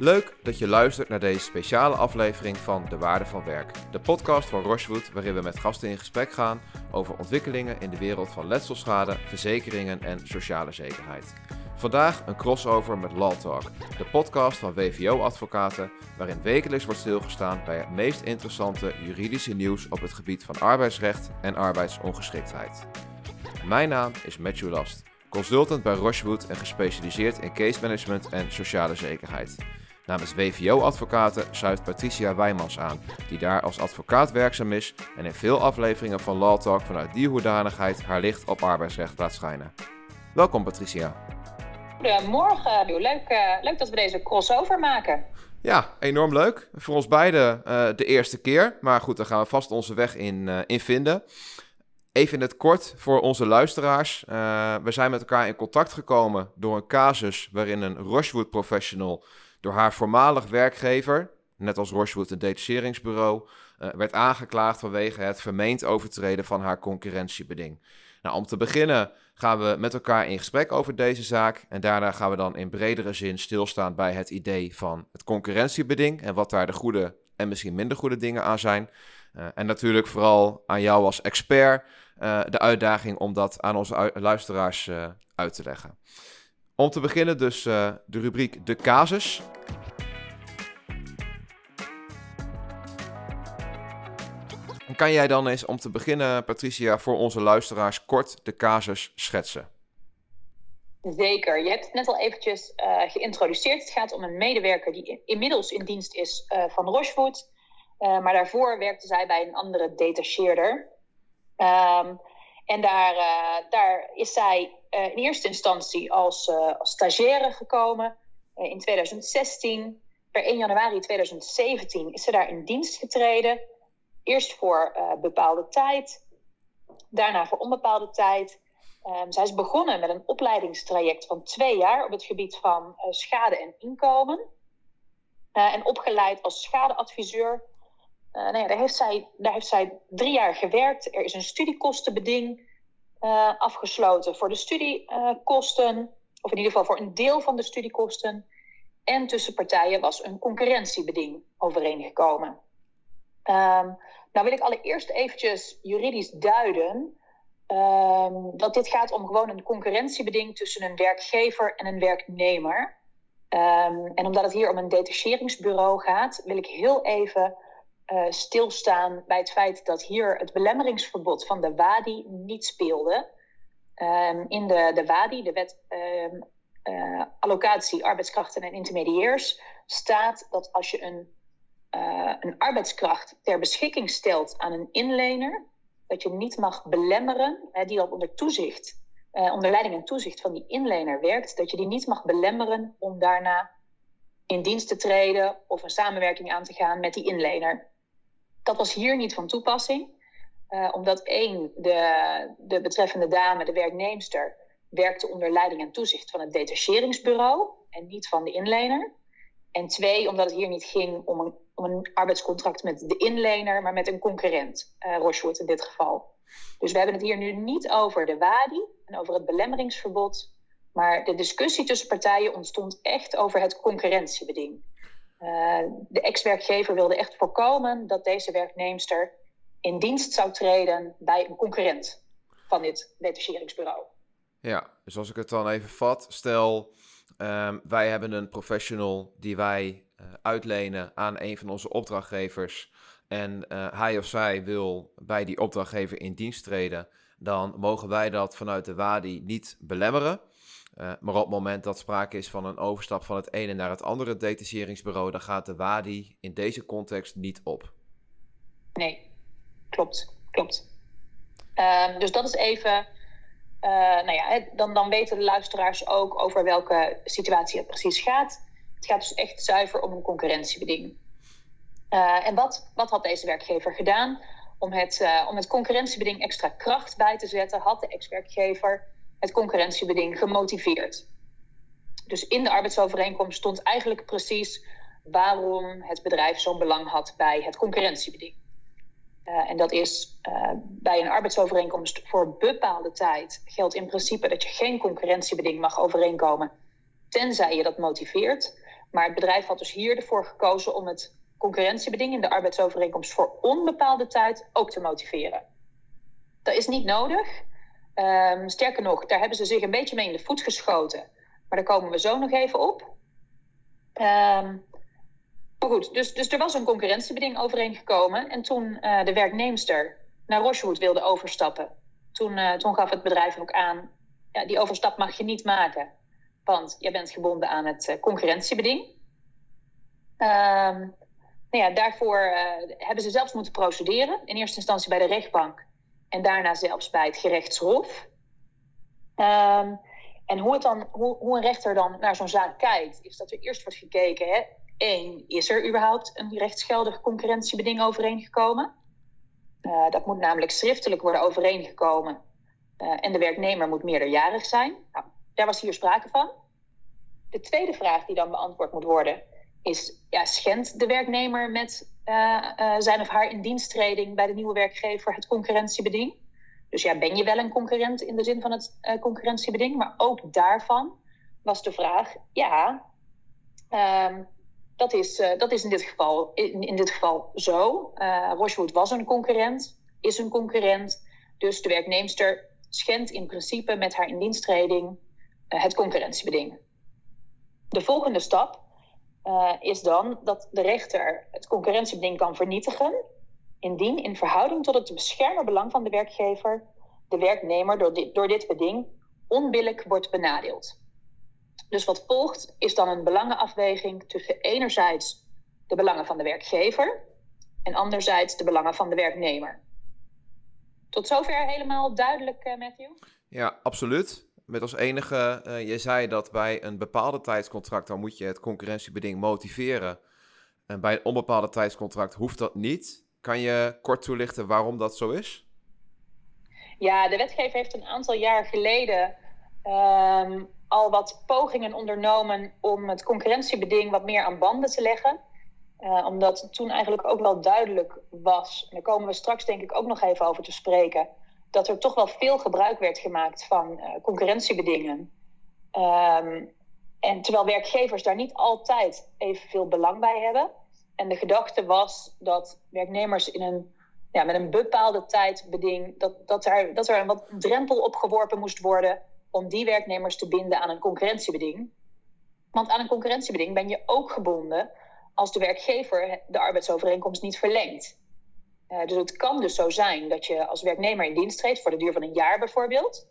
Leuk dat je luistert naar deze speciale aflevering van De Waarde van Werk, de podcast van Rochewood, waarin we met gasten in gesprek gaan over ontwikkelingen in de wereld van letselschade, verzekeringen en sociale zekerheid. Vandaag een crossover met Law Talk, de podcast van WVO-advocaten, waarin wekelijks wordt stilgestaan bij het meest interessante juridische nieuws op het gebied van arbeidsrecht en arbeidsongeschiktheid. Mijn naam is Matthew Last, consultant bij Rochewood en gespecialiseerd in case management en sociale zekerheid. Namens WVO-advocaten schuift Patricia Wijmans aan, die daar als advocaat werkzaam is en in veel afleveringen van Law Talk vanuit die hoedanigheid haar licht op arbeidsrecht laat schijnen. Welkom Patricia. Goedemorgen, leuk, uh, leuk dat we deze crossover maken. Ja, enorm leuk. Voor ons beiden uh, de eerste keer, maar goed, daar gaan we vast onze weg in, uh, in vinden. Even in het kort voor onze luisteraars. we zijn met elkaar in contact gekomen door een casus waarin een Rochewood professional door haar voormalig werkgever, net als Rochewood een detacheringsbureau, uh, werd aangeklaagd vanwege het vermeend overtreden van haar concurrentiebeding. Nou, om te beginnen gaan we met elkaar in gesprek over deze zaak en daarna gaan we dan in bredere zin stilstaan bij het idee van het concurrentiebeding en wat daar de goede en misschien minder goede dingen aan zijn. Uh, en natuurlijk vooral aan jou als expert uh, de uitdaging om dat aan onze luisteraars uit te leggen. Om te beginnen dus uh, de rubriek De Casus. Kan jij dan eens om te beginnen, Patricia, voor onze luisteraars kort de casus schetsen? Zeker. Je hebt het net al eventjes uh, geïntroduceerd. Het gaat om een medewerker die inmiddels in dienst is uh, van Rochewood. Maar daarvoor werkte zij bij een andere detacheerder. Um, en daar, daar is zij in eerste instantie als, als stagiaire gekomen in 2016. Per 1 januari 2017 is ze daar in dienst getreden. Eerst voor bepaalde tijd, daarna voor onbepaalde tijd. Um, zij is begonnen met een opleidingstraject van twee jaar op het gebied van schade en inkomen. En opgeleid als schadeadviseur. Nou ja, daar, heeft zij, daar heeft zij drie jaar gewerkt. Er is een studiekostenbeding afgesloten voor de studiekosten. of in ieder geval voor een deel van de studiekosten. En tussen partijen was een concurrentiebeding overeengekomen. Um, nou wil ik allereerst eventjes juridisch duiden Um, dat dit gaat om gewoon een concurrentiebeding tussen een werkgever en een werknemer. Um, en omdat het hier om een detacheringsbureau gaat, wil ik heel even uh, stilstaan bij het feit dat hier het belemmeringsverbod van de WADI niet speelde. Um, in de, de WADI, de wet uh, allocatie arbeidskrachten en intermediairs, staat dat als je een, uh, een arbeidskracht ter beschikking stelt aan een inlener, dat je niet mag belemmeren, hè, die dan onder toezicht, onder leiding en toezicht van die inlener werkt, dat je die niet mag belemmeren om daarna in dienst te treden of een samenwerking aan te gaan met die inlener. Dat was hier niet van toepassing, uh, omdat één, de, de betreffende dame, de werknemster, werkte onder leiding en toezicht van het detacheringsbureau en niet van de inlener. En twee, omdat het hier niet ging om een, om een arbeidscontract met de inlener, maar met een concurrent, uh, in dit geval. Dus we hebben het hier nu niet over de WADI en over het belemmeringsverbod, maar de discussie tussen partijen ontstond echt over het concurrentiebeding. Uh, de ex-werkgever wilde echt voorkomen dat deze werknemster in dienst zou treden bij een concurrent van dit detacheringsbureau. Ja, dus als ik het dan even vat, stel Um, wij hebben een professional die wij uh, uitlenen aan een van onze opdrachtgevers. En uh, hij of zij wil bij die opdrachtgever in dienst treden. Dan mogen wij dat vanuit de WADI niet belemmeren. Uh, maar op het moment dat sprake is van een overstap van het ene naar het andere detacheringsbureau, dan gaat de WADI in deze context niet op. Nee, klopt, klopt. Um, dus dat is even uh, nou ja, dan, dan weten de luisteraars ook over welke situatie het precies gaat. Het gaat dus echt zuiver om een concurrentiebeding. Uh, en wat, wat had deze werkgever gedaan? Om het, om het concurrentiebeding extra kracht bij te zetten, had de ex-werkgever het concurrentiebeding gemotiveerd. Dus in de arbeidsovereenkomst stond eigenlijk precies waarom het bedrijf zo'n belang had bij het concurrentiebeding. Uh, en dat is uh, bij een arbeidsovereenkomst voor bepaalde tijd geldt in principe dat je geen concurrentiebeding mag overeenkomen, tenzij je dat motiveert. Maar het bedrijf had dus hier ervoor gekozen om het concurrentiebeding in de arbeidsovereenkomst voor onbepaalde tijd ook te motiveren. Dat is niet nodig. Um, sterker nog, daar hebben ze zich een beetje mee in de voet geschoten. Maar daar komen we zo nog even op. Um, maar goed, dus, dus er was een concurrentiebeding overeengekomen. En toen uh, de werknemster naar Rochewood wilde overstappen, toen, uh, toen gaf het bedrijf ook aan: ja, die overstap mag je niet maken, want je bent gebonden aan het uh, concurrentiebeding. Um, nou ja, daarvoor hebben ze zelfs moeten procederen. In eerste instantie bij de rechtbank en daarna zelfs bij het gerechtshof. Um, en hoe, het dan, hoe, hoe, een rechter dan naar zo'n zaak kijkt, is dat er eerst wordt gekeken: hè, één, is er überhaupt een rechtsgeldig concurrentiebeding overeengekomen? Uh, dat moet namelijk schriftelijk worden overeengekomen uh, en de werknemer moet meerderjarig zijn. Nou, daar was hier sprake van. De tweede vraag die dan beantwoord moet worden is: ja, schendt de werknemer met zijn of haar indiensttreding bij de nieuwe werkgever het concurrentiebeding? Dus ja, ben je wel een concurrent in de zin van het concurrentiebeding? Maar ook daarvan was de vraag: ja, ehm, dat is, dat is in, dit geval, in, in dit geval zo. Rochewood was een concurrent, is een concurrent. Dus de werknemster schendt in principe met haar indiensttreding het concurrentiebeding. De volgende stap is dan dat de rechter het concurrentiebeding kan vernietigen, indien in verhouding tot het beschermen belang van de werkgever de werknemer door dit, door dit beding onbillijk wordt benadeeld. Dus wat volgt is dan een belangenafweging tussen enerzijds de belangen van de werkgever en anderzijds de belangen van de werknemer. Tot zover helemaal duidelijk, uh, Matthew? Ja, absoluut. Met als enige, uh, je zei dat bij een bepaalde tijdscontract dan moet je het concurrentiebeding motiveren. En bij een onbepaalde tijdscontract hoeft dat niet. Kan je kort toelichten waarom dat zo is? Ja, de wetgever heeft een aantal jaar geleden um, al wat pogingen ondernomen om het concurrentiebeding wat meer aan banden te leggen. Uh, omdat toen eigenlijk ook wel duidelijk was, en daar komen we straks denk ik ook nog even over te spreken, dat er toch wel veel gebruik werd gemaakt van uh, concurrentiebedingen. Um, en terwijl werkgevers daar niet altijd evenveel belang bij hebben. En de gedachte was dat werknemers in een, ja, met een bepaalde tijdbeding, dat, dat, er, dat er een wat drempel opgeworpen moest worden om die werknemers te binden aan een concurrentiebeding. Want aan een concurrentiebeding ben je ook gebonden als de werkgever de arbeidsovereenkomst niet verlengt. Uh, dus het kan dus zo zijn dat je als werknemer in dienst treedt voor de duur van een jaar bijvoorbeeld.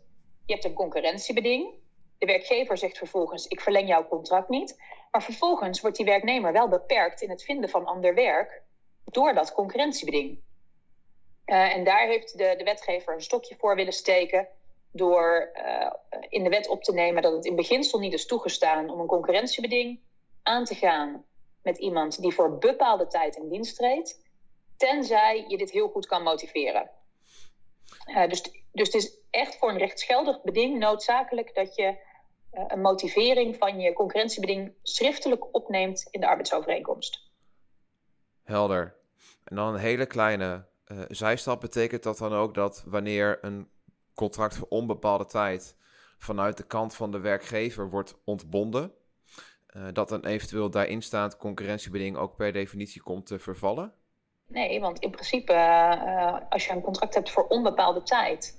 Je hebt een concurrentiebeding. De werkgever zegt vervolgens: Ik verleng jouw contract niet. Maar vervolgens wordt die werknemer wel beperkt in het vinden van ander werk door dat concurrentiebeding. Uh, en daar heeft de, de wetgever een stokje voor willen steken door uh, in de wet op te nemen dat het in beginsel niet is toegestaan om een concurrentiebeding aan te gaan met iemand die voor bepaalde tijd in dienst treedt, tenzij je dit heel goed kan motiveren. Uh, dus, dus het is echt voor een rechtsgeldig beding noodzakelijk dat je uh, een motivering van je concurrentiebeding schriftelijk opneemt in de arbeidsovereenkomst. Helder. En dan een hele kleine zijstap betekent dat dan ook dat wanneer een contract voor onbepaalde tijd vanuit de kant van de werkgever wordt ontbonden, dat een eventueel daarin staand concurrentiebeding ook per definitie komt te vervallen? Nee, want in principe, uh, als je een contract hebt voor onbepaalde tijd,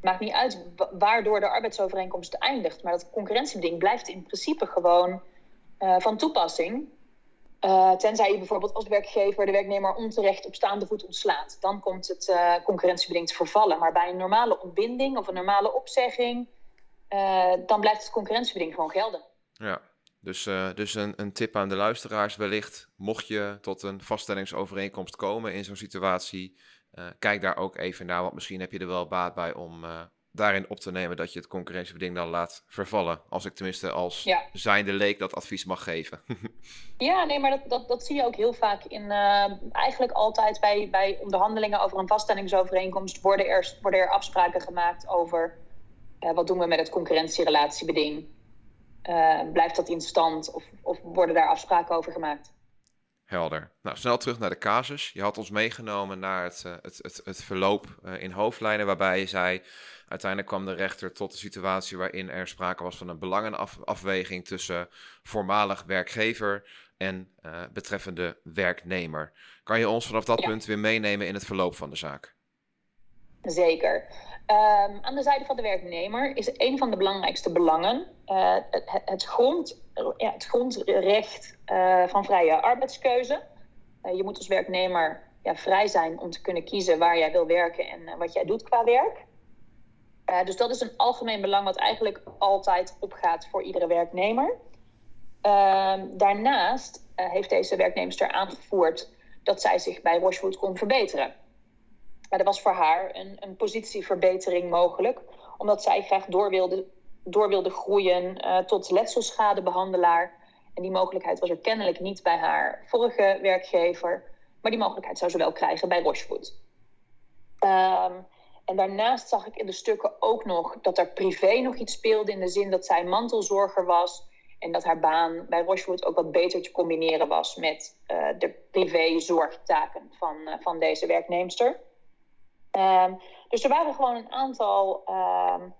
maakt niet uit waardoor de arbeidsovereenkomst eindigt, maar dat concurrentiebeding blijft in principe gewoon uh, van toepassing. Uh, tenzij je bijvoorbeeld als werkgever de werknemer onterecht op staande voet ontslaat. Dan komt het concurrentiebeding te vervallen. Maar bij een normale ontbinding of een normale opzegging, dan blijft het concurrentiebeding gewoon gelden. Ja, dus, dus een, een, tip aan de luisteraars wellicht. Mocht je tot een vaststellingsovereenkomst komen in zo'n situatie, kijk daar ook even naar. Want misschien heb je er wel baat bij om daarin op te nemen dat je het concurrentiebeding dan laat vervallen. Als ik tenminste als ja. zijnde leek dat advies mag geven. ja, nee, maar dat, dat, dat zie je ook heel vaak in eigenlijk altijd bij, bij onderhandelingen over een vaststellingsovereenkomst worden er, worden er afspraken gemaakt over wat doen we met het concurrentierelatiebeding. Uh, blijft dat in stand of, of worden daar afspraken over gemaakt? Helder. Nou, snel terug naar de casus. Je had ons meegenomen naar het, uh, het, het, het, verloop uh, in hoofdlijnen, waarbij je zei, uiteindelijk kwam de rechter tot de situatie waarin er sprake was van een belangenafweging tussen voormalig werkgever en uh, betreffende werknemer. Kan je ons vanaf dat ja. punt weer meenemen in het verloop van de zaak? Zeker. Um, aan de zijde van de werknemer is een van de belangrijkste belangen uh, het, het, grond, ja, het grondrecht uh, van vrije arbeidskeuze. Uh, je moet als werknemer ja, vrij zijn om te kunnen kiezen waar jij wil werken en wat jij doet qua werk. dus dat is een algemeen belang wat eigenlijk altijd opgaat voor iedere werknemer. Ehm, daarnaast heeft deze werknemster aangevoerd dat zij zich bij Rochewood kon verbeteren. Maar er was voor haar een, een positieverbetering mogelijk, omdat zij graag door wilde, door wilde groeien uh, tot letselschadebehandelaar. En die mogelijkheid was er kennelijk niet bij haar vorige werkgever, maar die mogelijkheid zou ze wel krijgen bij Rochewood. Um, en daarnaast zag ik in de stukken ook nog dat er privé nog iets speelde, in de zin dat zij mantelzorger was. En dat haar baan bij Rochewood ook wat beter te combineren was met uh, de privézorgtaken van, uh, van deze werknemster. Um, dus er waren gewoon een aantal, um,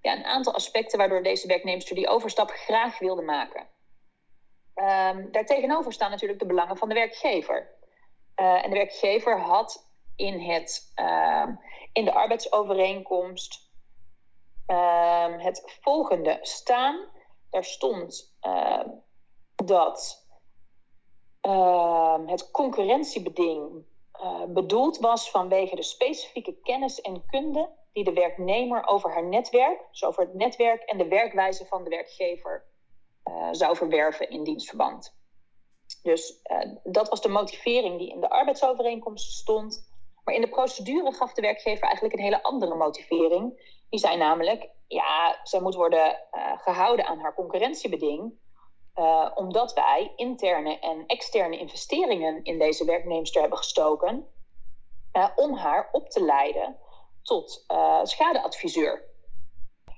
ja, een aantal aspecten waardoor deze werknemster die overstap graag wilde maken. Um, daartegenover staan natuurlijk de belangen van de werkgever. Uh, en de werkgever had in, het, in de arbeidsovereenkomst het volgende staan. Daar stond dat het concurrentiebeding uh, bedoeld was vanwege de specifieke kennis en kunde die de werknemer over haar netwerk, dus over het netwerk en de werkwijze van de werkgever, uh, zou verwerven in dienstverband. Dus uh, dat was de motivering die in de arbeidsovereenkomst stond. Maar in de procedure gaf de werkgever eigenlijk een hele andere motivering. Die zei namelijk, ja, zij moet worden gehouden aan haar concurrentiebeding. Uh, omdat wij interne en externe investeringen in deze werknemster hebben gestoken. Uh, om haar op te leiden tot uh, schadeadviseur.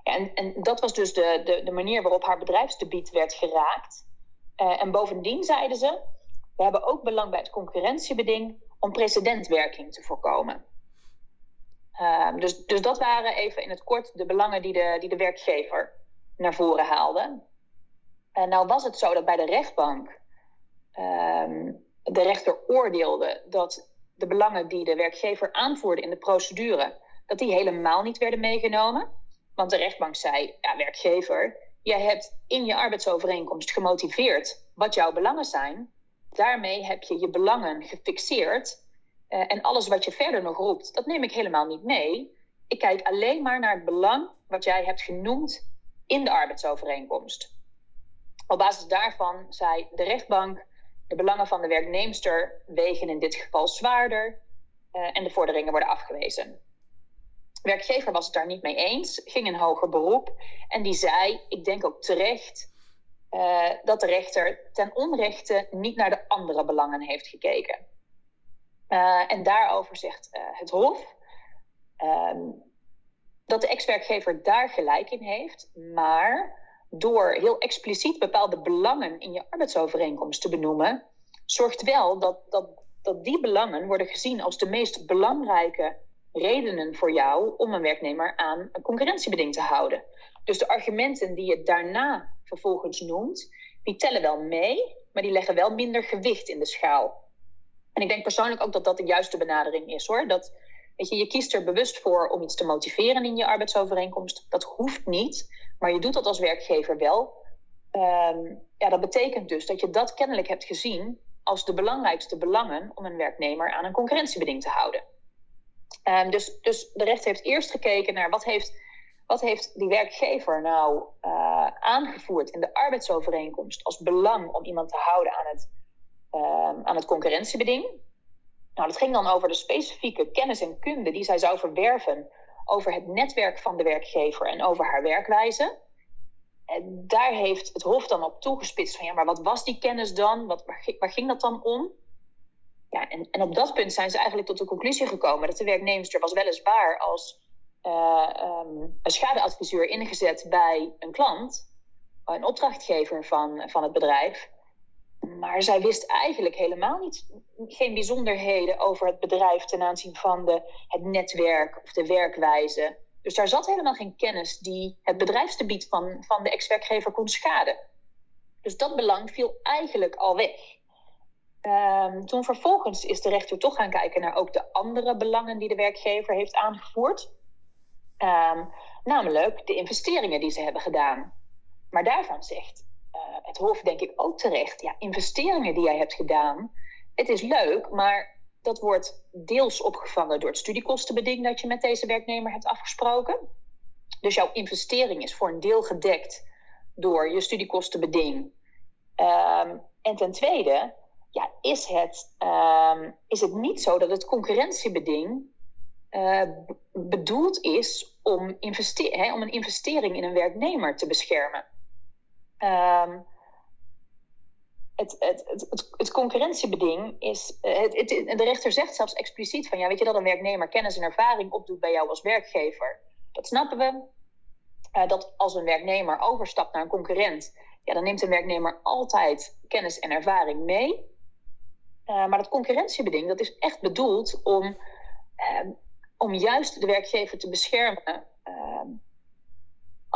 En, en, dat was dus de, de, de, manier waarop haar bedrijfsdebiet werd geraakt. en bovendien zeiden ze: we hebben ook belang bij het concurrentiebeding om precedentwerking te voorkomen. dus, dus dat waren even in het kort de belangen die de, die de werkgever naar voren haalde. En nou was het zo dat bij de rechtbank um, de rechter oordeelde dat de belangen die de werkgever aanvoerde in de procedure, dat die helemaal niet werden meegenomen. Want de rechtbank zei, ja werkgever, jij hebt in je arbeidsovereenkomst gemotiveerd wat jouw belangen zijn. Daarmee heb je je belangen gefixeerd. Uh, en alles wat je verder nog roept, dat neem ik helemaal niet mee. Ik kijk alleen maar naar het belang wat jij hebt genoemd in de arbeidsovereenkomst. Op basis daarvan zei de rechtbank: de belangen van de werknemster wegen in dit geval zwaarder uh, en de vorderingen worden afgewezen. Werkgever was het daar niet mee eens, ging in hoger beroep en die zei: Ik denk ook terecht uh, dat de rechter ten onrechte niet naar de andere belangen heeft gekeken. Uh, en daarover zegt het Hof ehm, dat de ex-werkgever daar gelijk in heeft, maar door heel expliciet bepaalde belangen in je arbeidsovereenkomst te benoemen, zorgt wel dat, dat, dat die belangen worden gezien als de meest belangrijke redenen voor jou om een werknemer aan een concurrentiebeding te houden. Dus de argumenten die je daarna vervolgens noemt, die tellen wel mee, maar die leggen wel minder gewicht in de schaal. En ik denk persoonlijk ook dat dat de juiste benadering is hoor. Dat, weet je, je kiest er bewust voor om iets te motiveren in je arbeidsovereenkomst. Dat hoeft niet maar je doet dat als werkgever wel. Um, ja, dat betekent dus dat je dat kennelijk hebt gezien als de belangrijkste belangen om een werknemer aan een concurrentiebeding te houden. Um, dus, dus de rechter heeft eerst gekeken naar wat heeft, wat heeft die werkgever nou uh, aangevoerd in de arbeidsovereenkomst als belang om iemand te houden aan het, uh, aan het concurrentiebeding. Nou, dat ging dan over de specifieke kennis en kunde die zij zou verwerven over het netwerk van de werkgever en over haar werkwijze. En daar heeft het Hof dan op toegespitst van ja, maar wat was die kennis dan? Wat, waar, ging dat dan om? Ja, en, en op dat punt zijn ze eigenlijk tot de conclusie gekomen dat de werknemster was weliswaar als uh, um, een schadeadviseur ingezet bij een klant, een opdrachtgever van, van het bedrijf. Maar zij wist eigenlijk helemaal niet, geen bijzonderheden over het bedrijf ten aanzien van de, het netwerk of de werkwijze. Dus daar zat helemaal geen kennis die het bedrijfsgebied van, van de ex-werkgever kon schaden. Dus dat belang viel eigenlijk al weg. Um, toen vervolgens is de rechter toch gaan kijken naar ook de andere belangen die de werkgever heeft aangevoerd. Um, namelijk de investeringen die ze hebben gedaan. Maar daarvan zegt uh, het Hof, denk ik ook terecht: ja, investeringen die jij hebt gedaan, het is leuk, maar dat wordt deels opgevangen door het studiekostenbeding dat je met deze werknemer hebt afgesproken. Dus jouw investering is voor een deel gedekt door je studiekostenbeding. Um, en ten tweede, ja, is, het, um, is het niet zo dat het concurrentiebeding uh, bedoeld is om, investeer hè, om een investering in een werknemer te beschermen. Um, het, het, het, concurrentiebeding is. Eh, de rechter zegt zelfs expliciet van ja, weet je dat een werknemer kennis en ervaring opdoet bij jou als werkgever. Dat snappen we. Uh, dat als een werknemer overstapt naar een concurrent, ja, dan neemt een werknemer altijd kennis en ervaring mee. Uh, maar dat concurrentiebeding, dat is echt bedoeld om, om juist de werkgever te beschermen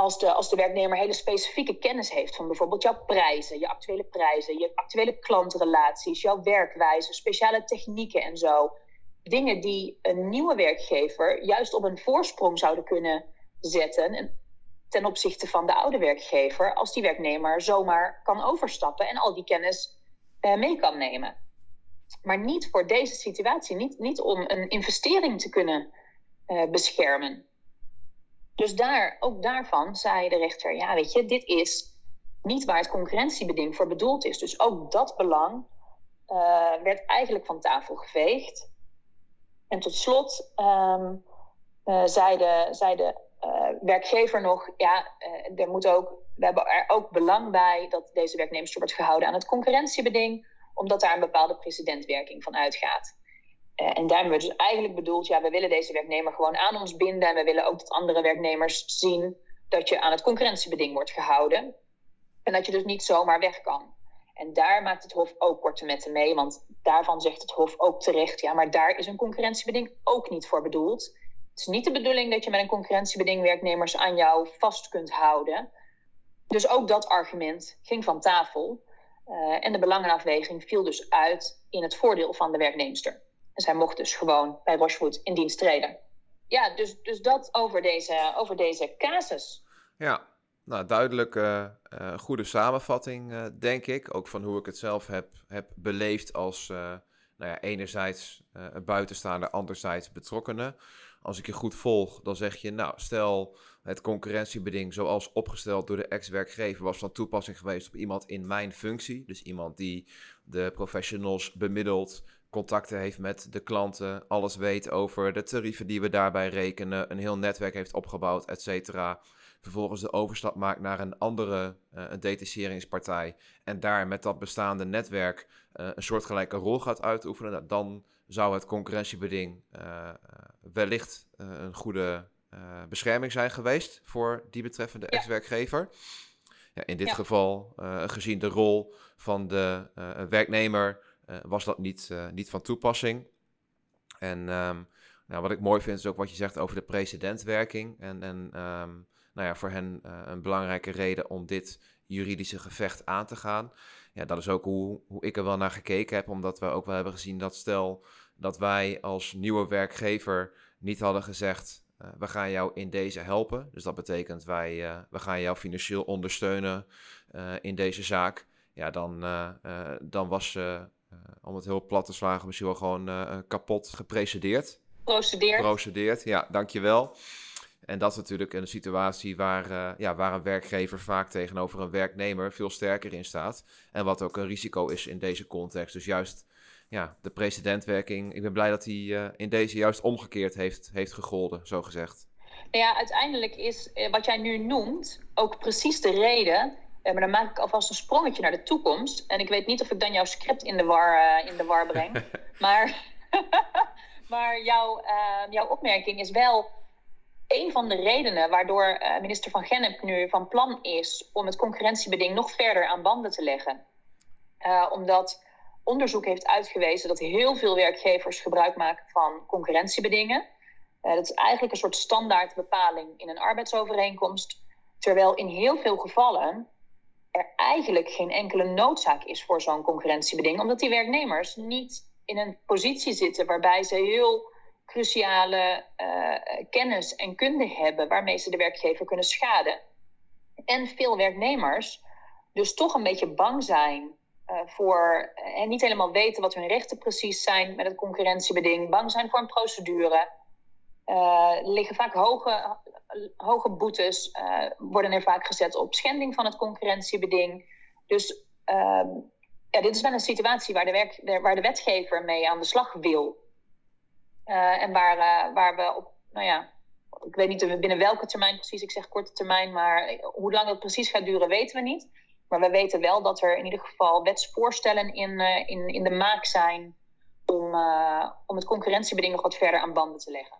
als de, als de werknemer hele specifieke kennis heeft van bijvoorbeeld jouw prijzen, je actuele prijzen, je actuele klantrelaties, jouw werkwijze, speciale technieken en zo. Dingen die een nieuwe werkgever juist op een voorsprong zouden kunnen zetten ten opzichte van de oude werkgever, als die werknemer zomaar kan overstappen en al die kennis eh, mee kan nemen. Maar niet voor deze situatie, niet, niet om een investering te kunnen uh, beschermen. Dus daar, ook daarvan zei de rechter, ja weet je, dit is niet waar het concurrentiebeding voor bedoeld is. Dus ook dat belang uh, werd eigenlijk van tafel geveegd. En tot slot um, uh, zei de, zei de uh, werkgever nog, ja, er moet ook, we hebben er ook belang bij dat deze werknemers wordt gehouden aan het concurrentiebeding, omdat daar een bepaalde precedentwerking van uitgaat. Uh, en daarmee hebben we dus eigenlijk bedoeld, ja, we willen deze werknemer gewoon aan ons binden. En we willen ook dat andere werknemers zien dat je aan het concurrentiebeding wordt gehouden. En dat je dus niet zomaar weg kan. En daar maakt het Hof ook korte metten mee, want daarvan zegt het Hof ook terecht, ja, maar daar is een concurrentiebeding ook niet voor bedoeld. Het is niet de bedoeling dat je met een concurrentiebeding werknemers aan jou vast kunt houden. Dus ook dat argument ging van tafel. Uh, en de belangenafweging viel dus uit in het voordeel van de werknemster. En zij mocht dus gewoon bij Rochewood in dienst treden. Ja, dus, dus dat over deze, over deze casus. Ja, nou, duidelijke, uh, goede samenvatting, uh, denk ik. Ook van hoe ik het zelf heb, heb beleefd als nou ja, enerzijds een buitenstaander, anderzijds betrokkenen. Als ik je goed volg, dan zeg je, nou, stel het concurrentiebeding zoals opgesteld door de ex-werkgever was van toepassing geweest op iemand in mijn functie. Dus iemand die de professionals bemiddelt, contacten heeft met de klanten, alles weet over de tarieven die we daarbij rekenen, een heel netwerk heeft opgebouwd, et cetera. Vervolgens de overstap maakt naar een andere uh, een detacheringspartij en daar met dat bestaande netwerk uh, een soortgelijke rol gaat uitoefenen, nou, dan zou het concurrentiebeding uh, wellicht een goede bescherming zijn geweest voor die betreffende ja. ex-werkgever. Ja, in dit ja. geval, gezien de rol van de werknemer, was dat niet, uh, niet van toepassing. En um, nou, wat ik mooi vind is ook wat je zegt over de precedentwerking. En, en um, nou ja, voor hen uh, een belangrijke reden om dit juridische gevecht aan te gaan. Ja, dat is ook hoe, hoe ik er wel naar gekeken heb, omdat we ook wel hebben gezien dat stel dat wij als nieuwe werkgever niet hadden gezegd, we gaan jou in deze helpen. Dus dat betekent wij we gaan jou financieel ondersteunen in deze zaak. Ja, dan, dan was om het heel plat te slagen, misschien wel gewoon uh, kapot geprecedeerd. Procedeerd. Procedeerd, ja, dankjewel. En dat is natuurlijk een situatie waar, uh, ja, waar een werkgever vaak tegenover een werknemer veel sterker in staat. En wat ook een risico is in deze context. Dus juist ja, de precedentwerking, ik ben blij dat hij in deze juist omgekeerd heeft, heeft gegolden, zo gezegd. Nou ja, uiteindelijk is wat jij nu noemt ook precies de reden maar dan maak ik alvast een sprongetje naar de toekomst. En ik weet niet of ik dan jouw script in de war, uh, in de war breng. maar maar jouw, uh, jouw opmerking is wel een van de redenen waardoor minister Van Gennep nu van plan is om het concurrentiebeding nog verder aan banden te leggen. omdat onderzoek heeft uitgewezen dat heel veel werkgevers gebruik maken van concurrentiebedingen. dat is eigenlijk een soort standaardbepaling in een arbeidsovereenkomst. Terwijl in heel veel gevallen er eigenlijk geen enkele noodzaak is voor zo'n concurrentiebeding, omdat die werknemers niet in een positie zitten waarbij ze heel cruciale uh, kennis en kunde hebben waarmee ze de werkgever kunnen schaden. En veel werknemers dus toch een beetje bang zijn uh, voor en niet helemaal weten wat hun rechten precies zijn met het concurrentiebeding, bang zijn voor een procedure. Liggen vaak hoge, hoge boetes, worden er vaak gezet op schending van het concurrentiebeding. Dus ehm, ja, dit is wel een situatie waar de, werk, waar de wetgever mee aan de slag wil. Uh, en waar, uh, waar we op, nou ja, ik weet niet binnen welke termijn precies, ik zeg korte termijn, maar hoe lang dat precies gaat duren weten we niet. Maar we weten wel dat er in ieder geval wetsvoorstellen in, in, in de maak zijn om, om het concurrentiebeding nog wat verder aan banden te leggen.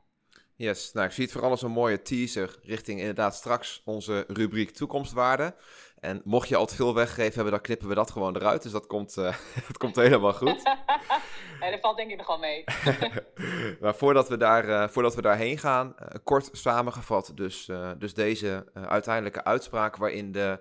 Yes, nou ik zie het vooral als een mooie teaser richting inderdaad straks onze rubriek toekomstwaarde. En mocht je al te veel weggegeven hebben, dan knippen we dat gewoon eruit. Dus dat komt, uh, dat komt helemaal goed. dat valt denk ik nog wel mee. maar voordat we, daar, uh, voordat we daarheen gaan, uh, kort samengevat. Dus, dus deze uiteindelijke uitspraak waarin de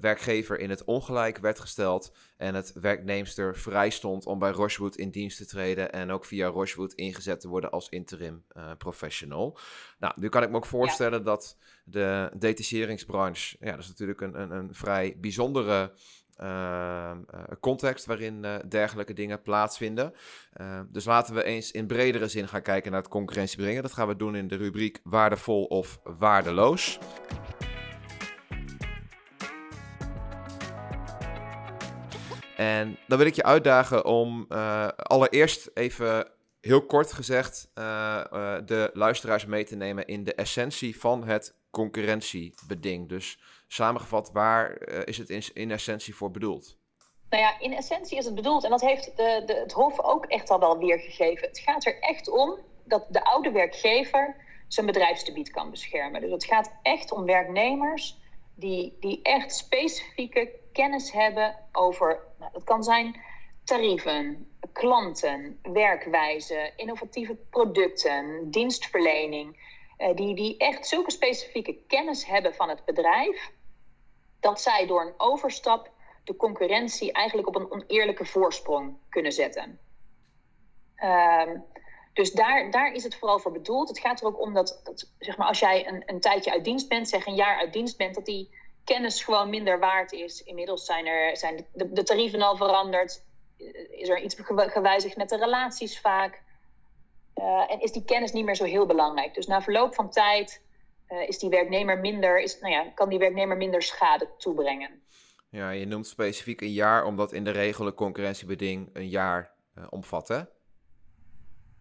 werkgever in het ongelijk werd gesteld. En het werknemster vrij stond om bij Rochewood in dienst te treden. En ook via Rochewood ingezet te worden als interim professional. Nou, nu kan ik me ook voorstellen dat de detacheringsbranche, ja, dat is natuurlijk een, een, een vrij bijzondere uh, context waarin uh, dergelijke dingen plaatsvinden. Uh, dus laten we eens in bredere zin gaan kijken naar het concurrentiebedingen. Dat gaan we doen in de rubriek waardevol of waardeloos. En dan wil ik je uitdagen om allereerst even heel kort gezegd de luisteraars mee te nemen in de essentie van het concurrentiebeding. Dus samengevat, waar is het in, in, essentie voor bedoeld? Nou ja, in essentie is het bedoeld, en dat heeft de, de, het Hof ook echt al wel weergegeven. Het gaat er echt om dat de oude werkgever zijn bedrijfsgebied kan beschermen. Dus het gaat echt om werknemers die, die echt specifieke kennis hebben over, nou, kan zijn tarieven, klanten, werkwijze, innovatieve producten, dienstverlening. Eh, die, die echt zulke specifieke kennis hebben van het bedrijf, dat zij door een overstap de concurrentie eigenlijk op een oneerlijke voorsprong kunnen zetten. Ehm, dus daar, daar is het vooral voor bedoeld. Het gaat er ook om dat, zeg maar, als jij een, een tijdje uit dienst bent, zeg een jaar uit dienst bent, dat die kennis gewoon minder waard is. Inmiddels zijn, er, zijn de, tarieven al veranderd. Is er iets gewijzigd met de relaties vaak. Uh, en is die kennis niet meer zo heel belangrijk. Dus na verloop van tijd uh, is die werknemer minder, is, nou ja, kan die werknemer minder schade toebrengen. Ja, je noemt specifiek een jaar, omdat in de regel een concurrentiebeding een jaar uh, omvat, hè?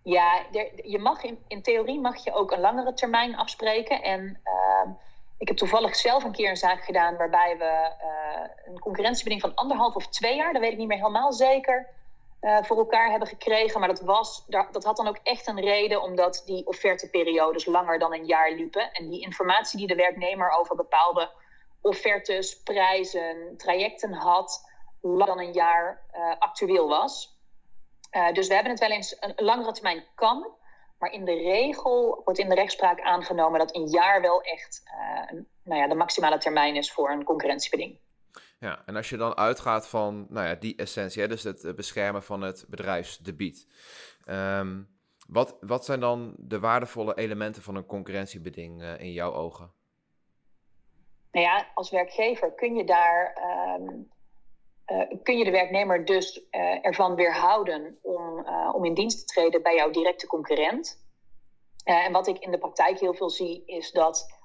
Ja, je mag in, in, theorie mag je ook een langere termijn afspreken. En ehm, ik heb toevallig zelf een keer een zaak gedaan waarbij we een concurrentiebeding van anderhalf of twee jaar, dat weet ik niet meer helemaal zeker, uh, voor elkaar hebben gekregen. Maar dat, was, dat had dan ook echt een reden, omdat die offerteperiodes langer dan een jaar liepen. En die informatie die de werknemer over bepaalde offertes, prijzen, trajecten had, langer dan een jaar uh, actueel was. Uh, dus we hebben het wel eens een, langere termijn kan. Maar in de regel wordt in de rechtspraak aangenomen dat een jaar wel echt nou ja, de maximale termijn is voor een concurrentiebeding. Ja, en als je dan uitgaat van nou ja, die essentie, hè, dus het eh, beschermen van het bedrijfsdebiet. Um, wat, wat zijn dan de waardevolle elementen van een concurrentiebeding uh, in jouw ogen? Nou ja, als werkgever kun je daar um, uh, kun je de werknemer dus uh, ervan weerhouden om, om in dienst te treden bij jouw directe concurrent. en wat ik in de praktijk heel veel zie, is dat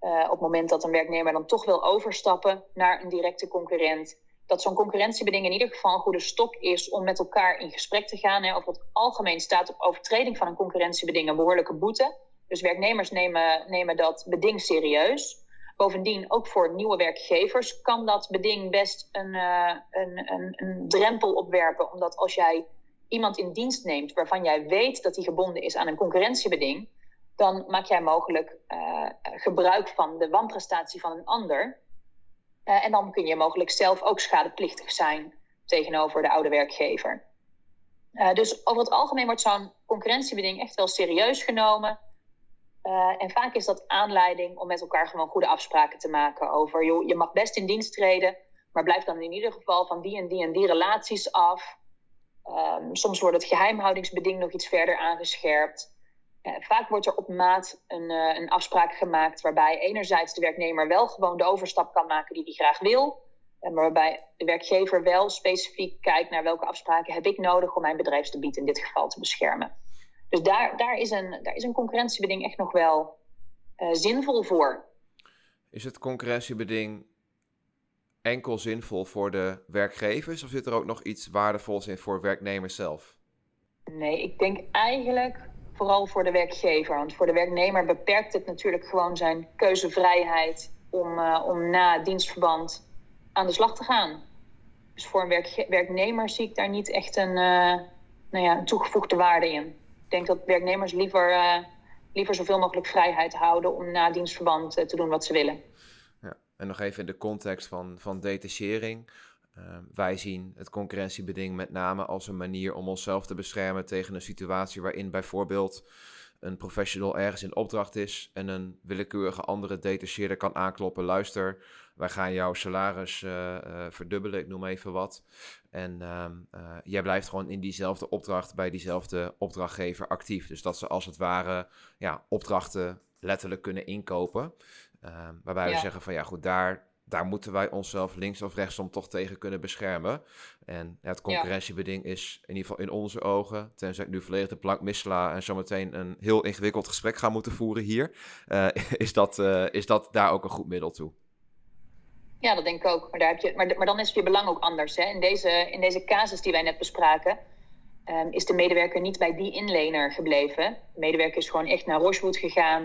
op het moment dat een werknemer dan toch wil overstappen naar een directe concurrent, dat zo'n concurrentiebeding in ieder geval een goede stok is om met elkaar in gesprek te gaan. Hè. Over het algemeen staat op overtreding van een concurrentiebeding een behoorlijke boete. Dus werknemers nemen, nemen dat beding serieus. Bovendien, ook voor nieuwe werkgevers kan dat beding best een, uh, een, een, een drempel opwerpen. Omdat als jij iemand in dienst neemt waarvan jij weet dat hij gebonden is aan een concurrentiebeding, dan maak jij mogelijk uh, gebruik van de wanprestatie van een ander. Uh, en dan kun je mogelijk zelf ook schadeplichtig zijn tegenover de oude werkgever. Dus over het algemeen wordt zo'n concurrentiebeding echt wel serieus genomen. Uh, en vaak is dat aanleiding om met elkaar gewoon goede afspraken te maken over, joh, je mag best in dienst treden, maar blijf dan in ieder geval van die en die en die relaties af. Um, soms wordt het geheimhoudingsbeding nog iets verder aangescherpt. Uh, vaak wordt er op maat een, uh, een afspraak gemaakt waarbij enerzijds de werknemer wel gewoon de overstap kan maken die hij graag wil, maar waarbij de werkgever wel specifiek kijkt naar welke afspraken heb ik nodig om mijn bedrijfsgebied in dit geval te beschermen. Dus daar, daar, is, een, daar is een concurrentiebeding echt nog wel uh, zinvol voor. Is het concurrentiebeding enkel zinvol voor de werkgevers of zit er ook nog iets waardevols in voor werknemers zelf? Nee, ik denk eigenlijk vooral voor de werkgever. Want voor de werknemer beperkt het natuurlijk gewoon zijn keuzevrijheid om, uh, om na dienstverband aan de slag te gaan. Dus voor een werk, werknemer zie ik daar niet echt een, uh, nou ja, een toegevoegde waarde in. Ik denk dat werknemers liever, uh, liever zoveel mogelijk vrijheid houden om na dienstverband uh, te doen wat ze willen. Ja, en nog even in de context van, van detachering. wij zien het concurrentiebeding met name als een manier om onszelf te beschermen tegen een situatie waarin bijvoorbeeld een professional ergens in opdracht is en een willekeurige andere detacheerder kan aankloppen. Luister, wij gaan jouw salaris uh, uh, verdubbelen, ik noem even wat. En uh, jij blijft gewoon in diezelfde opdracht bij diezelfde opdrachtgever actief. Dus dat ze als het ware ja, opdrachten letterlijk kunnen inkopen. Ehm, waarbij ja. we zeggen van ja goed, daar, daar moeten wij onszelf links of rechtsom toch tegen kunnen beschermen. En het concurrentiebeding is in ieder geval in onze ogen, tenzij ik nu volledig de plank missla en zometeen een heel ingewikkeld gesprek gaan moeten voeren hier, uh, is, dat, uh, is dat daar ook een goed middel toe. Ja, dat denk ik ook. Maar, daar heb je, maar, maar dan is je belang ook anders. Hè? In, deze, in deze casus die wij net bespraken, um, is de medewerker niet bij die inlener gebleven. De medewerker is gewoon echt naar Rochewood gegaan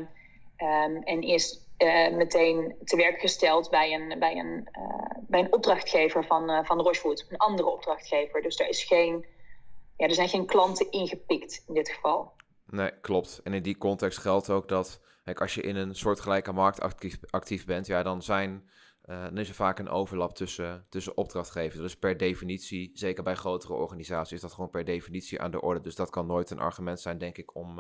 um, en is uh, meteen te werk gesteld bij een, bij een, uh, bij een opdrachtgever van, uh, van Rochewood, een andere opdrachtgever. Dus er, is geen, ja, er zijn geen klanten ingepikt in dit geval. Nee, klopt. En in die context geldt ook dat als je in een soortgelijke markt actief, actief bent, ja, dan zijn dan is er vaak een overlap tussen, tussen opdrachtgevers. Dus per definitie, zeker bij grotere organisaties, is dat gewoon per definitie aan de orde. Dus dat kan nooit een argument zijn, denk ik, om,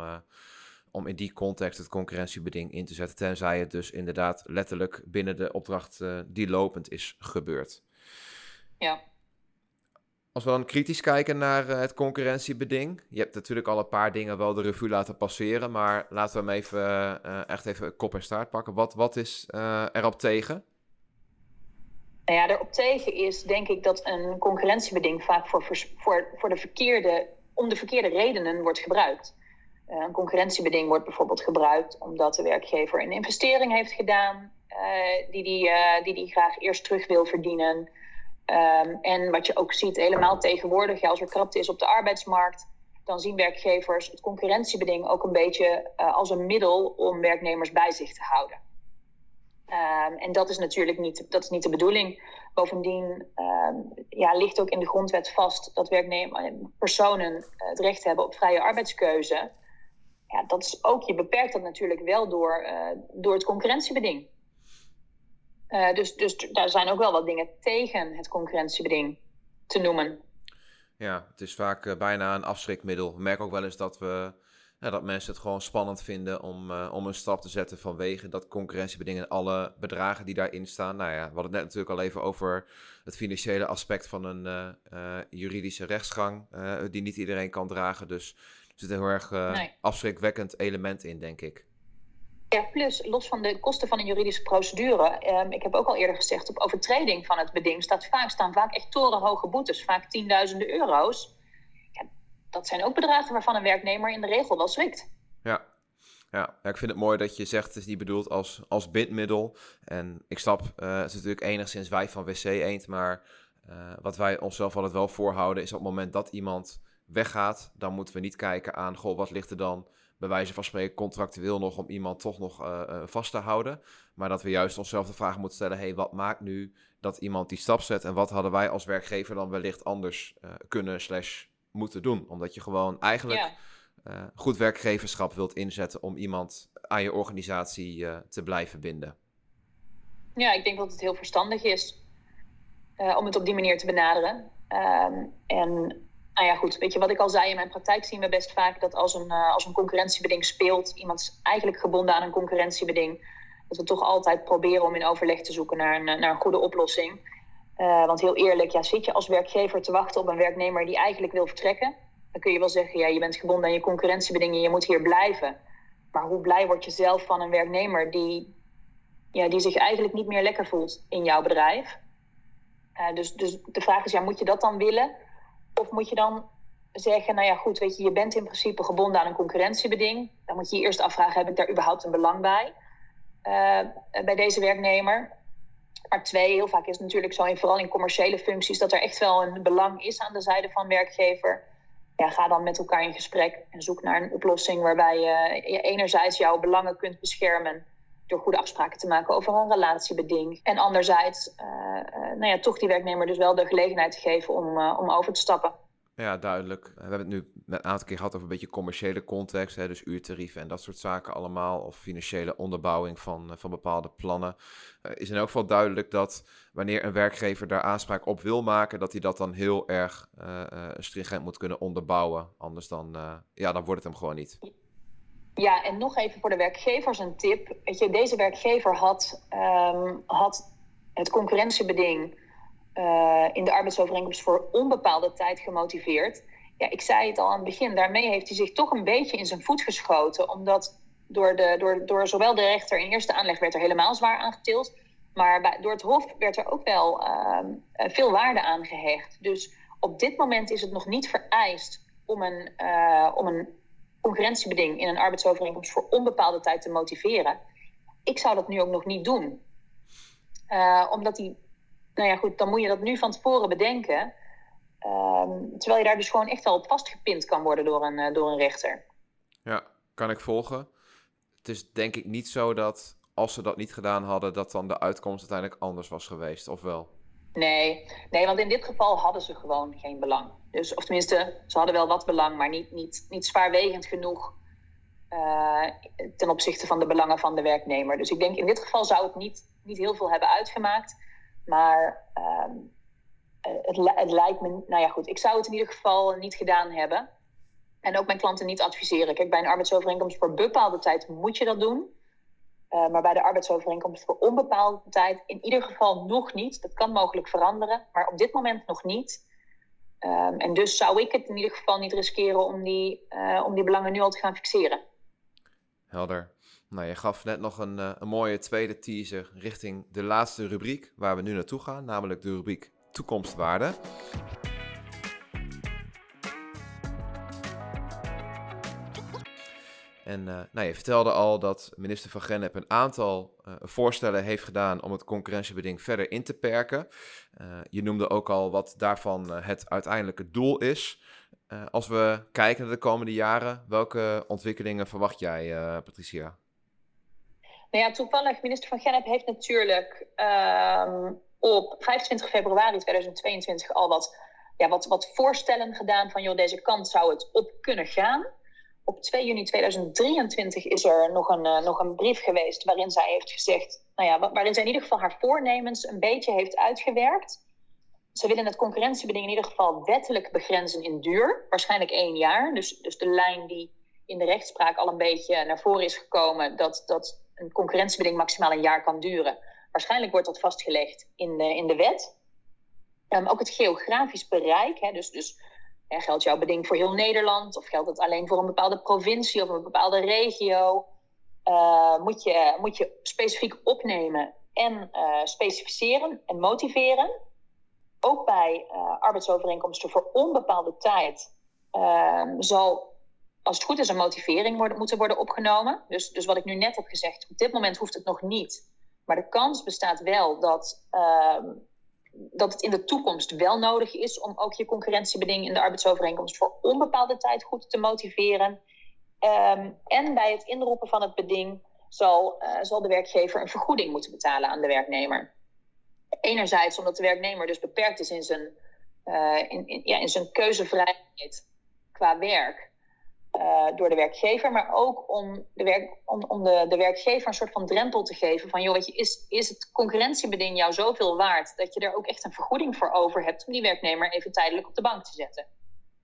om in die context het concurrentiebeding in te zetten. Tenzij het dus inderdaad letterlijk binnen de opdracht uh, die lopend is gebeurd. Ja. Als we dan kritisch kijken naar het concurrentiebeding. Je hebt natuurlijk al een paar dingen wel de revue laten passeren. Maar laten we hem even, echt even kop en staart pakken. Wat, wat is erop tegen? Nou ja, erop tegen is denk ik dat een concurrentiebeding vaak voor, voor, voor de verkeerde, om de verkeerde redenen wordt gebruikt. Uh, een concurrentiebeding wordt bijvoorbeeld gebruikt omdat de werkgever een investering heeft gedaan uh, die die, uh, die die graag eerst terug wil verdienen. Um, en wat je ook ziet, helemaal tegenwoordig, als er krapte is op de arbeidsmarkt, dan zien werkgevers het concurrentiebeding ook een beetje als een middel om werknemers bij zich te houden. Um, en dat is natuurlijk niet, dat is niet de bedoeling. Bovendien um, ja, ligt ook in de grondwet vast dat personen het recht hebben op vrije arbeidskeuze. Ja, dat is ook, je beperkt dat natuurlijk wel door, uh, door het concurrentiebeding. Uh, dus, dus daar zijn ook wel wat dingen tegen het concurrentiebeding te noemen. Ja, het is vaak bijna een afschrikmiddel. Ik merk ook wel eens dat we dat mensen het gewoon spannend vinden om, om een stap te zetten vanwege dat concurrentiebeding en alle bedragen die daarin staan. Nou ja, we hadden het net natuurlijk al even over het financiële aspect van een juridische rechtsgang, die niet iedereen kan dragen. Dus zit een heel erg nee. afschrikwekkend element in, denk ik. Ja, plus los van de kosten van een juridische procedure. Um, ik heb ook al eerder gezegd, op overtreding van het beding staat vaak, staan vaak echt torenhoge boetes, vaak tienduizenden euro's dat zijn ook bedragen waarvan een werknemer in de regel wel zwikt. Ja. Ja, ik vind het mooi dat je zegt, het is niet bedoeld als, als bindmiddel. En ik snap, uh, het is natuurlijk enigszins wij van WC Eend, maar uh, wat wij onszelf altijd wel voorhouden is op het moment dat iemand weggaat, dan moeten we niet kijken aan, goh, wat ligt er dan bij wijze van spreken contractueel nog om iemand toch nog uh, vast te houden. Maar dat we juist onszelf de vraag moeten stellen, hey, wat maakt nu dat iemand die stap zet en wat hadden wij als werkgever dan wellicht anders kunnen slash moeten doen. Omdat je gewoon eigenlijk ja. goed werkgeverschap wilt inzetten om iemand aan je organisatie te blijven binden. Ja, ik denk dat het heel verstandig is om het op die manier te benaderen. Ehm, en nou ja, goed, weet je wat ik al zei, in mijn praktijk zien we best vaak dat als een, uh, als een concurrentiebeding speelt, iemand is eigenlijk gebonden aan een concurrentiebeding, dat we toch altijd proberen om in overleg te zoeken naar een, naar een goede oplossing. Uh, want heel eerlijk, ja, zit je als werkgever te wachten op een werknemer die eigenlijk wil vertrekken, dan kun je wel zeggen, ja, je bent gebonden aan je concurrentiebedingen, je moet hier blijven. Maar hoe blij word je zelf van een werknemer die, ja, die zich eigenlijk niet meer lekker voelt in jouw bedrijf? Dus, dus de vraag is, ja, moet je dat dan willen? Of moet je dan zeggen, nou ja, goed, weet je, je bent in principe gebonden aan een concurrentiebeding. Dan moet je je eerst afvragen, heb ik daar überhaupt een belang bij? Uh, bij deze werknemer. Maar twee, heel vaak is het natuurlijk zo, in, vooral in commerciële functies, dat er echt wel een belang is aan de zijde van werkgever. Ja, ga dan met elkaar in gesprek en zoek naar een oplossing waarbij je enerzijds jouw belangen kunt beschermen door goede afspraken te maken over een relatiebeding. En anderzijds, uh, nou ja, toch die werknemer dus wel de gelegenheid te geven om, uh, om over te stappen. Ja, duidelijk. We hebben het nu een aantal keer gehad over een beetje commerciële context, hè, dus uurtarieven en dat soort zaken allemaal, of financiële onderbouwing van, van bepaalde plannen. Uh, is in elk geval duidelijk dat wanneer een werkgever daar aanspraak op wil maken, dat hij dat dan heel erg stringent moet kunnen onderbouwen. Anders dan, ja, dan wordt het hem gewoon niet. Ja, en nog even voor de werkgevers een tip. Weet je, deze werkgever had, um, had het concurrentiebeding uh, in de arbeidsovereenkomst voor onbepaalde tijd gemotiveerd. Ja, ik zei het al aan het begin, daarmee heeft hij zich toch een beetje in zijn voet geschoten. Omdat door, de, door, door zowel de rechter in eerste aanleg werd er helemaal zwaar aangetild. Maar door het Hof werd er ook wel uh, veel waarde aan gehecht. Dus op dit moment is het nog niet vereist om een, uh, om een concurrentiebeding in een arbeidsovereenkomst voor onbepaalde tijd te motiveren. Ik zou dat nu ook nog niet doen. Uh, omdat die, nou ja goed, dan moet je dat nu van tevoren bedenken. Uh, terwijl je daar dus gewoon echt wel op vastgepind kan worden door een, uh, door een rechter. Ja, kan ik volgen. Het is denk ik niet zo dat als ze dat niet gedaan hadden, dat dan de uitkomst uiteindelijk anders was geweest, of wel? Nee, nee, want in dit geval hadden ze gewoon geen belang. Dus, of tenminste, ze hadden wel wat belang, maar niet, niet, niet zwaarwegend genoeg uh, ten opzichte van de belangen van de werknemer. Dus ik denk in dit geval zou het niet, niet heel veel hebben uitgemaakt. Maar uh, het, het lijkt me, nou ja goed, ik zou het in ieder geval niet gedaan hebben. En ook mijn klanten niet adviseren. Kijk, bij een arbeidsovereenkomst voor bepaalde tijd moet je dat doen. Uh, maar bij de arbeidsovereenkomst voor onbepaalde tijd in ieder geval nog niet. Dat kan mogelijk veranderen, maar op dit moment nog niet. Um, en dus zou ik het in ieder geval niet riskeren om die, uh, om die belangen nu al te gaan fixeren. Helder. Nou, je gaf net nog een, uh, een mooie tweede teaser richting de laatste rubriek waar we nu naartoe gaan, namelijk de rubriek toekomstwaarde. En uh, nou, je vertelde al dat minister Van Gennep een aantal uh, voorstellen heeft gedaan om het concurrentiebeding verder in te perken. Uh, je noemde ook al wat daarvan het uiteindelijke doel is. als we kijken naar de komende jaren, welke ontwikkelingen verwacht jij, Patricia? Nou ja, toevallig, minister Van Gennep heeft natuurlijk um, op 25 februari 2022 al wat, ja, wat, wat voorstellen gedaan van, joh, deze kant zou het op kunnen gaan op 2 juni 2023 is er nog een, uh, nog een brief geweest waarin zij heeft gezegd, nou ja, waarin zij in ieder geval haar voornemens een beetje heeft uitgewerkt. Ze willen het concurrentiebeding in ieder geval wettelijk begrenzen in duur, waarschijnlijk één jaar. Dus, dus de lijn die in de rechtspraak al een beetje naar voren is gekomen, dat, dat een concurrentiebeding maximaal een jaar kan duren. Waarschijnlijk wordt dat vastgelegd in de, in de wet. Um, ook het geografisch bereik, hè, dus, dus ja, geldt jouw beding voor heel Nederland? Of geldt het alleen voor een bepaalde provincie of een bepaalde regio? Uh, moet, je, moet je specifiek opnemen en uh, specificeren en motiveren. Ook bij uh, arbeidsovereenkomsten voor onbepaalde tijd ehm, zal, als het goed is, een motivering worden, moeten worden opgenomen. Dus, dus wat ik nu net heb gezegd, op dit moment hoeft het nog niet. Maar de kans bestaat wel dat ehm, dat het in de toekomst wel nodig is om ook je concurrentiebeding in de arbeidsovereenkomst voor onbepaalde tijd goed te motiveren. Um, en bij het inroepen van het beding zal, uh, zal de werkgever een vergoeding moeten betalen aan de werknemer. Enerzijds omdat de werknemer dus beperkt is in zijn, uh, in, in, ja, in zijn keuzevrijheid qua werk. Eh, door de werkgever, maar ook om, de, werk, om, de, de werkgever een soort van drempel te geven van, joh, weet je, is, is het concurrentiebeding jou zoveel waard dat je er ook echt een vergoeding voor over hebt om die werknemer even tijdelijk op de bank te zetten?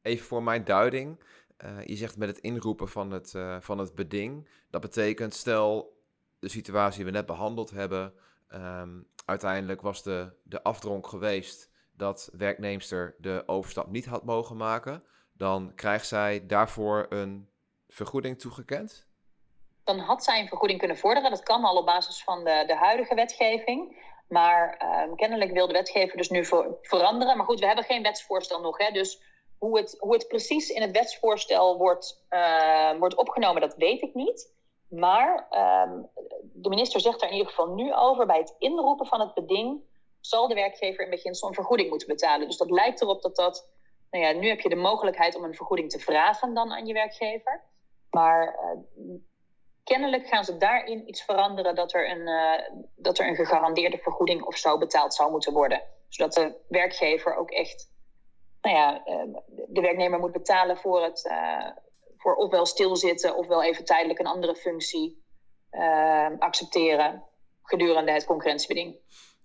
Even voor mijn duiding. Uh, je zegt met het inroepen van het, uh, van het beding. Dat betekent, stel de situatie we net behandeld hebben. Um, uiteindelijk was de, de afdronk geweest dat werknemster de overstap niet had mogen maken dan krijgt zij daarvoor een vergoeding toegekend? Dan had zij een vergoeding kunnen vorderen. Dat kan al op basis van de, de huidige wetgeving. Maar uh, kennelijk wil de wetgever dus nu veranderen. Maar goed, we hebben geen wetsvoorstel nog. Hè? Dus hoe het, hoe het precies in het wetsvoorstel wordt, uh, wordt opgenomen, dat weet ik niet. Maar uh, de minister zegt er in ieder geval nu over: bij het inroepen van het beding zal de werkgever in beginsel een vergoeding moeten betalen. Dus dat lijkt erop dat dat nou ja, nu heb je de mogelijkheid om een vergoeding te vragen dan aan je werkgever. Maar uh, kennelijk gaan ze daarin iets veranderen dat er, een, uh, dat er een gegarandeerde vergoeding of zo betaald zou moeten worden. Zodat de werkgever ook echt nou ja, uh, de werknemer moet betalen voor het voor ofwel stilzitten ofwel even tijdelijk een andere functie accepteren gedurende het concurrentiebeding.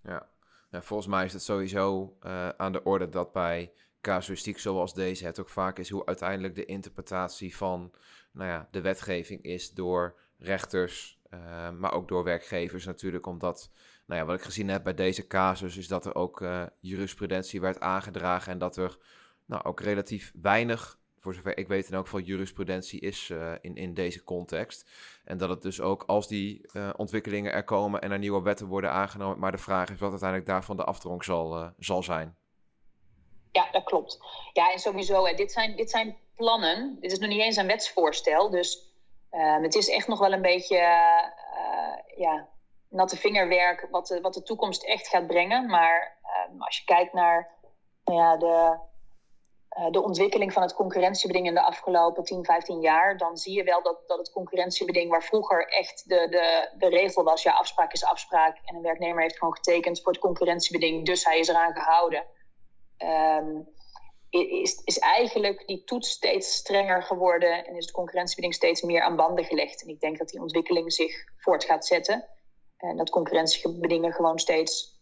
Ja. ja, volgens mij is het sowieso aan de orde dat bij casuïstiek zoals deze het ook vaak is hoe uiteindelijk de interpretatie van nou ja, de wetgeving is door rechters, uh, maar ook door werkgevers natuurlijk. Omdat, nou ja, wat ik gezien heb bij deze casus is dat er ook uh, jurisprudentie werd aangedragen en dat er nou, ook relatief weinig, voor zover ik weet in elk geval, jurisprudentie is uh, in, in deze context. En dat het dus ook als die ontwikkelingen er komen en er nieuwe wetten worden aangenomen, maar de vraag is wat uiteindelijk daarvan de afdronk zal, zal zijn. Ja, dat klopt. Ja, en sowieso, hè, dit, zijn, dit zijn plannen. Dit is nog niet eens een wetsvoorstel. Dus uh, het is echt nog wel een beetje uh, ja, natte vingerwerk wat de, wat de toekomst echt gaat brengen. Maar uh, als je kijkt naar nou ja, de, de ontwikkeling van het concurrentiebeding in de afgelopen 10, 15 jaar, dan zie je wel dat, dat het concurrentiebeding, waar vroeger echt de, de, de regel was, ja, afspraak is afspraak. En een werknemer heeft gewoon getekend voor het concurrentiebeding, dus hij is eraan gehouden um, is, is eigenlijk die toets steeds strenger geworden en is het concurrentiebeding steeds meer aan banden gelegd. En ik denk dat die ontwikkeling zich voort gaat zetten en dat concurrentiebedingen gewoon steeds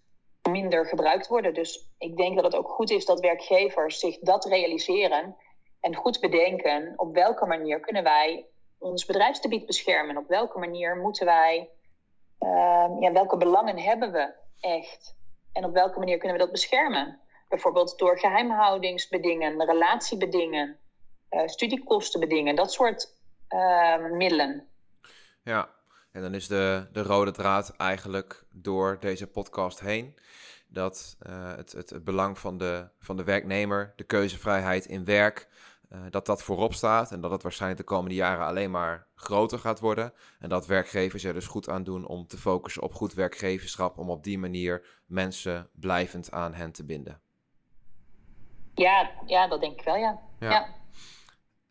minder gebruikt worden. Dus ik denk dat het ook goed is dat werkgevers zich dat realiseren en goed bedenken op welke manier kunnen wij ons bedrijfsgebied beschermen. Op welke manier moeten wij, uh, ja, welke belangen hebben we echt? En op welke manier kunnen we dat beschermen? Bijvoorbeeld door geheimhoudingsbedingen, relatiebedingen, uh, studiekostenbedingen, dat soort uh, middelen. Ja, en dan is de, de rode draad eigenlijk door deze podcast heen dat uh, het, het, belang van de, van de werknemer, de keuzevrijheid in werk, dat dat voorop staat en dat het waarschijnlijk de komende jaren alleen maar groter gaat worden. En dat werkgevers er dus goed aan doen om te focussen op goed werkgeverschap, om op die manier mensen blijvend aan hen te binden. Ja, ja, dat denk ik wel, ja. ja.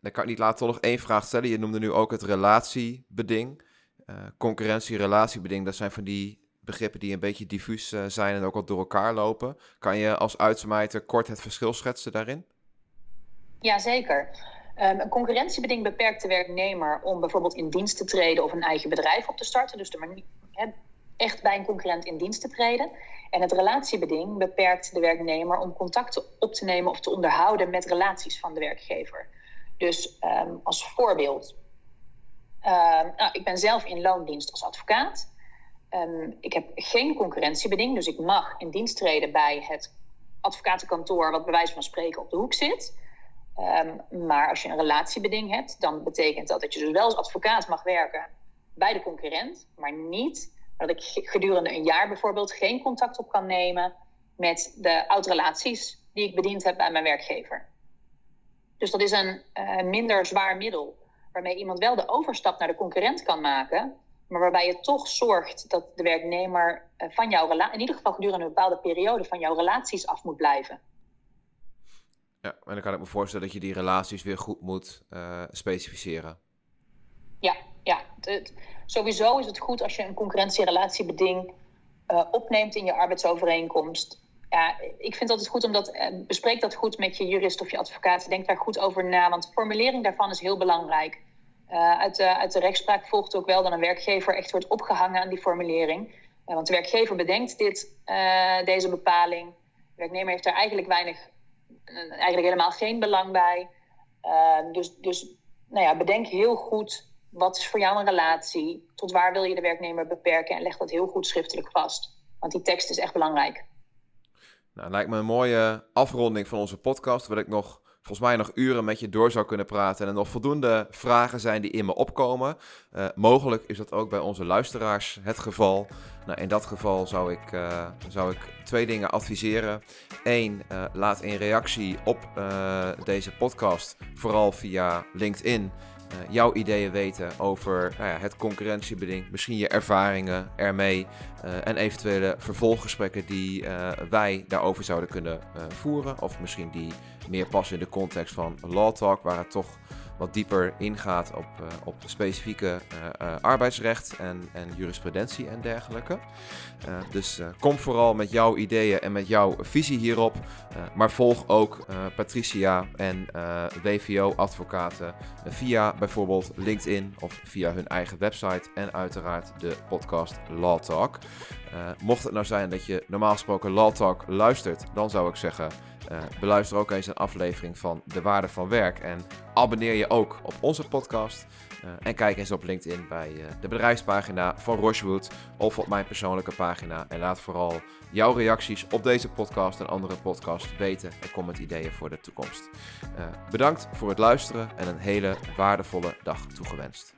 Dan kan ik niet laten toch nog één vraag stellen. Je noemde nu ook het relatiebeding. Uh, Concurrentie-relatiebeding, dat zijn van die begrippen die een beetje diffuus uh, zijn en ook wat door elkaar lopen. Kan je als uitsmijter kort het verschil schetsen daarin? Jazeker. Um, een concurrentiebeding beperkt de werknemer om bijvoorbeeld in dienst te treden of een eigen bedrijf op te starten. Dus de manier, echt bij een concurrent in dienst te treden. En het relatiebeding beperkt de werknemer om contacten op te nemen of te onderhouden met relaties van de werkgever. Dus um, als voorbeeld, um, nou, ik ben zelf in loondienst als advocaat. Um, ik heb geen concurrentiebeding, dus ik mag in dienst treden bij het advocatenkantoor, wat bij wijze van spreken op de hoek zit. maar als je een relatiebeding hebt, dan betekent dat dat je dus wel als advocaat mag werken bij de concurrent, maar niet dat ik gedurende een jaar bijvoorbeeld geen contact op kan nemen met de oud-relaties die ik bediend heb bij mijn werkgever. Dus dat is een uh, minder zwaar middel, waarmee iemand wel de overstap naar de concurrent kan maken, maar waarbij je toch zorgt dat de werknemer uh, van jouw relatie, in ieder geval gedurende een bepaalde periode, van jouw relaties af moet blijven. Ja, en dan kan ik me voorstellen dat je die relaties weer goed moet uh, specificeren. Ja. Het, sowieso is het goed als je een concurrentierelatiebeding uh, opneemt in je arbeidsovereenkomst. ja, ik vind het altijd goed om dat, uh, bespreek dat goed met je jurist of je advocaat. Denk daar goed over na, want de formulering daarvan is heel belangrijk. Uh, uit, de, uit de rechtspraak volgt ook wel dat een werkgever echt wordt opgehangen aan die formulering. Want de werkgever bedenkt dit, deze bepaling. De werknemer heeft daar eigenlijk weinig, eigenlijk helemaal geen belang bij. dus dus nou ja, bedenk heel goed wat is voor jou een relatie, tot waar wil je de werknemer beperken en leg dat heel goed schriftelijk vast. Want die tekst is echt belangrijk. Nou, lijkt me een mooie afronding van onze podcast. Wil ik nog, volgens mij nog uren met je door zou kunnen praten. En er nog voldoende vragen zijn die in me opkomen. Uh, mogelijk is dat ook bij onze luisteraars het geval. Nou, in dat geval zou ik, uh, zou ik twee dingen adviseren. Eén, uh, laat een reactie op deze podcast, vooral via LinkedIn. Uh, jouw ideeën weten over nou ja, het concurrentiebeding, misschien je ervaringen ermee uh, en eventuele vervolggesprekken die uh, wij daarover zouden kunnen voeren. Of misschien die meer passen in de context van Law Talk, waar het toch wat dieper ingaat op, uh, op specifieke uh, uh, arbeidsrecht en, en jurisprudentie en dergelijke. dus kom vooral met jouw ideeën en met jouw visie hierop. maar volg ook Patricia en WVO-advocaten via bijvoorbeeld LinkedIn of via hun eigen website en uiteraard de podcast Law Talk. mocht het nou zijn dat je normaal gesproken Law Talk luistert, dan zou ik zeggen uh, beluister ook eens een aflevering van De Waarde van Werk. En abonneer je ook op onze podcast. Uh, en kijk eens op LinkedIn bij uh, de bedrijfspagina van Rochewood of op mijn persoonlijke pagina. En laat vooral jouw reacties op deze podcast en andere podcasts weten. En kom met ideeën voor de toekomst. bedankt voor het luisteren en een hele waardevolle dag toegewenst.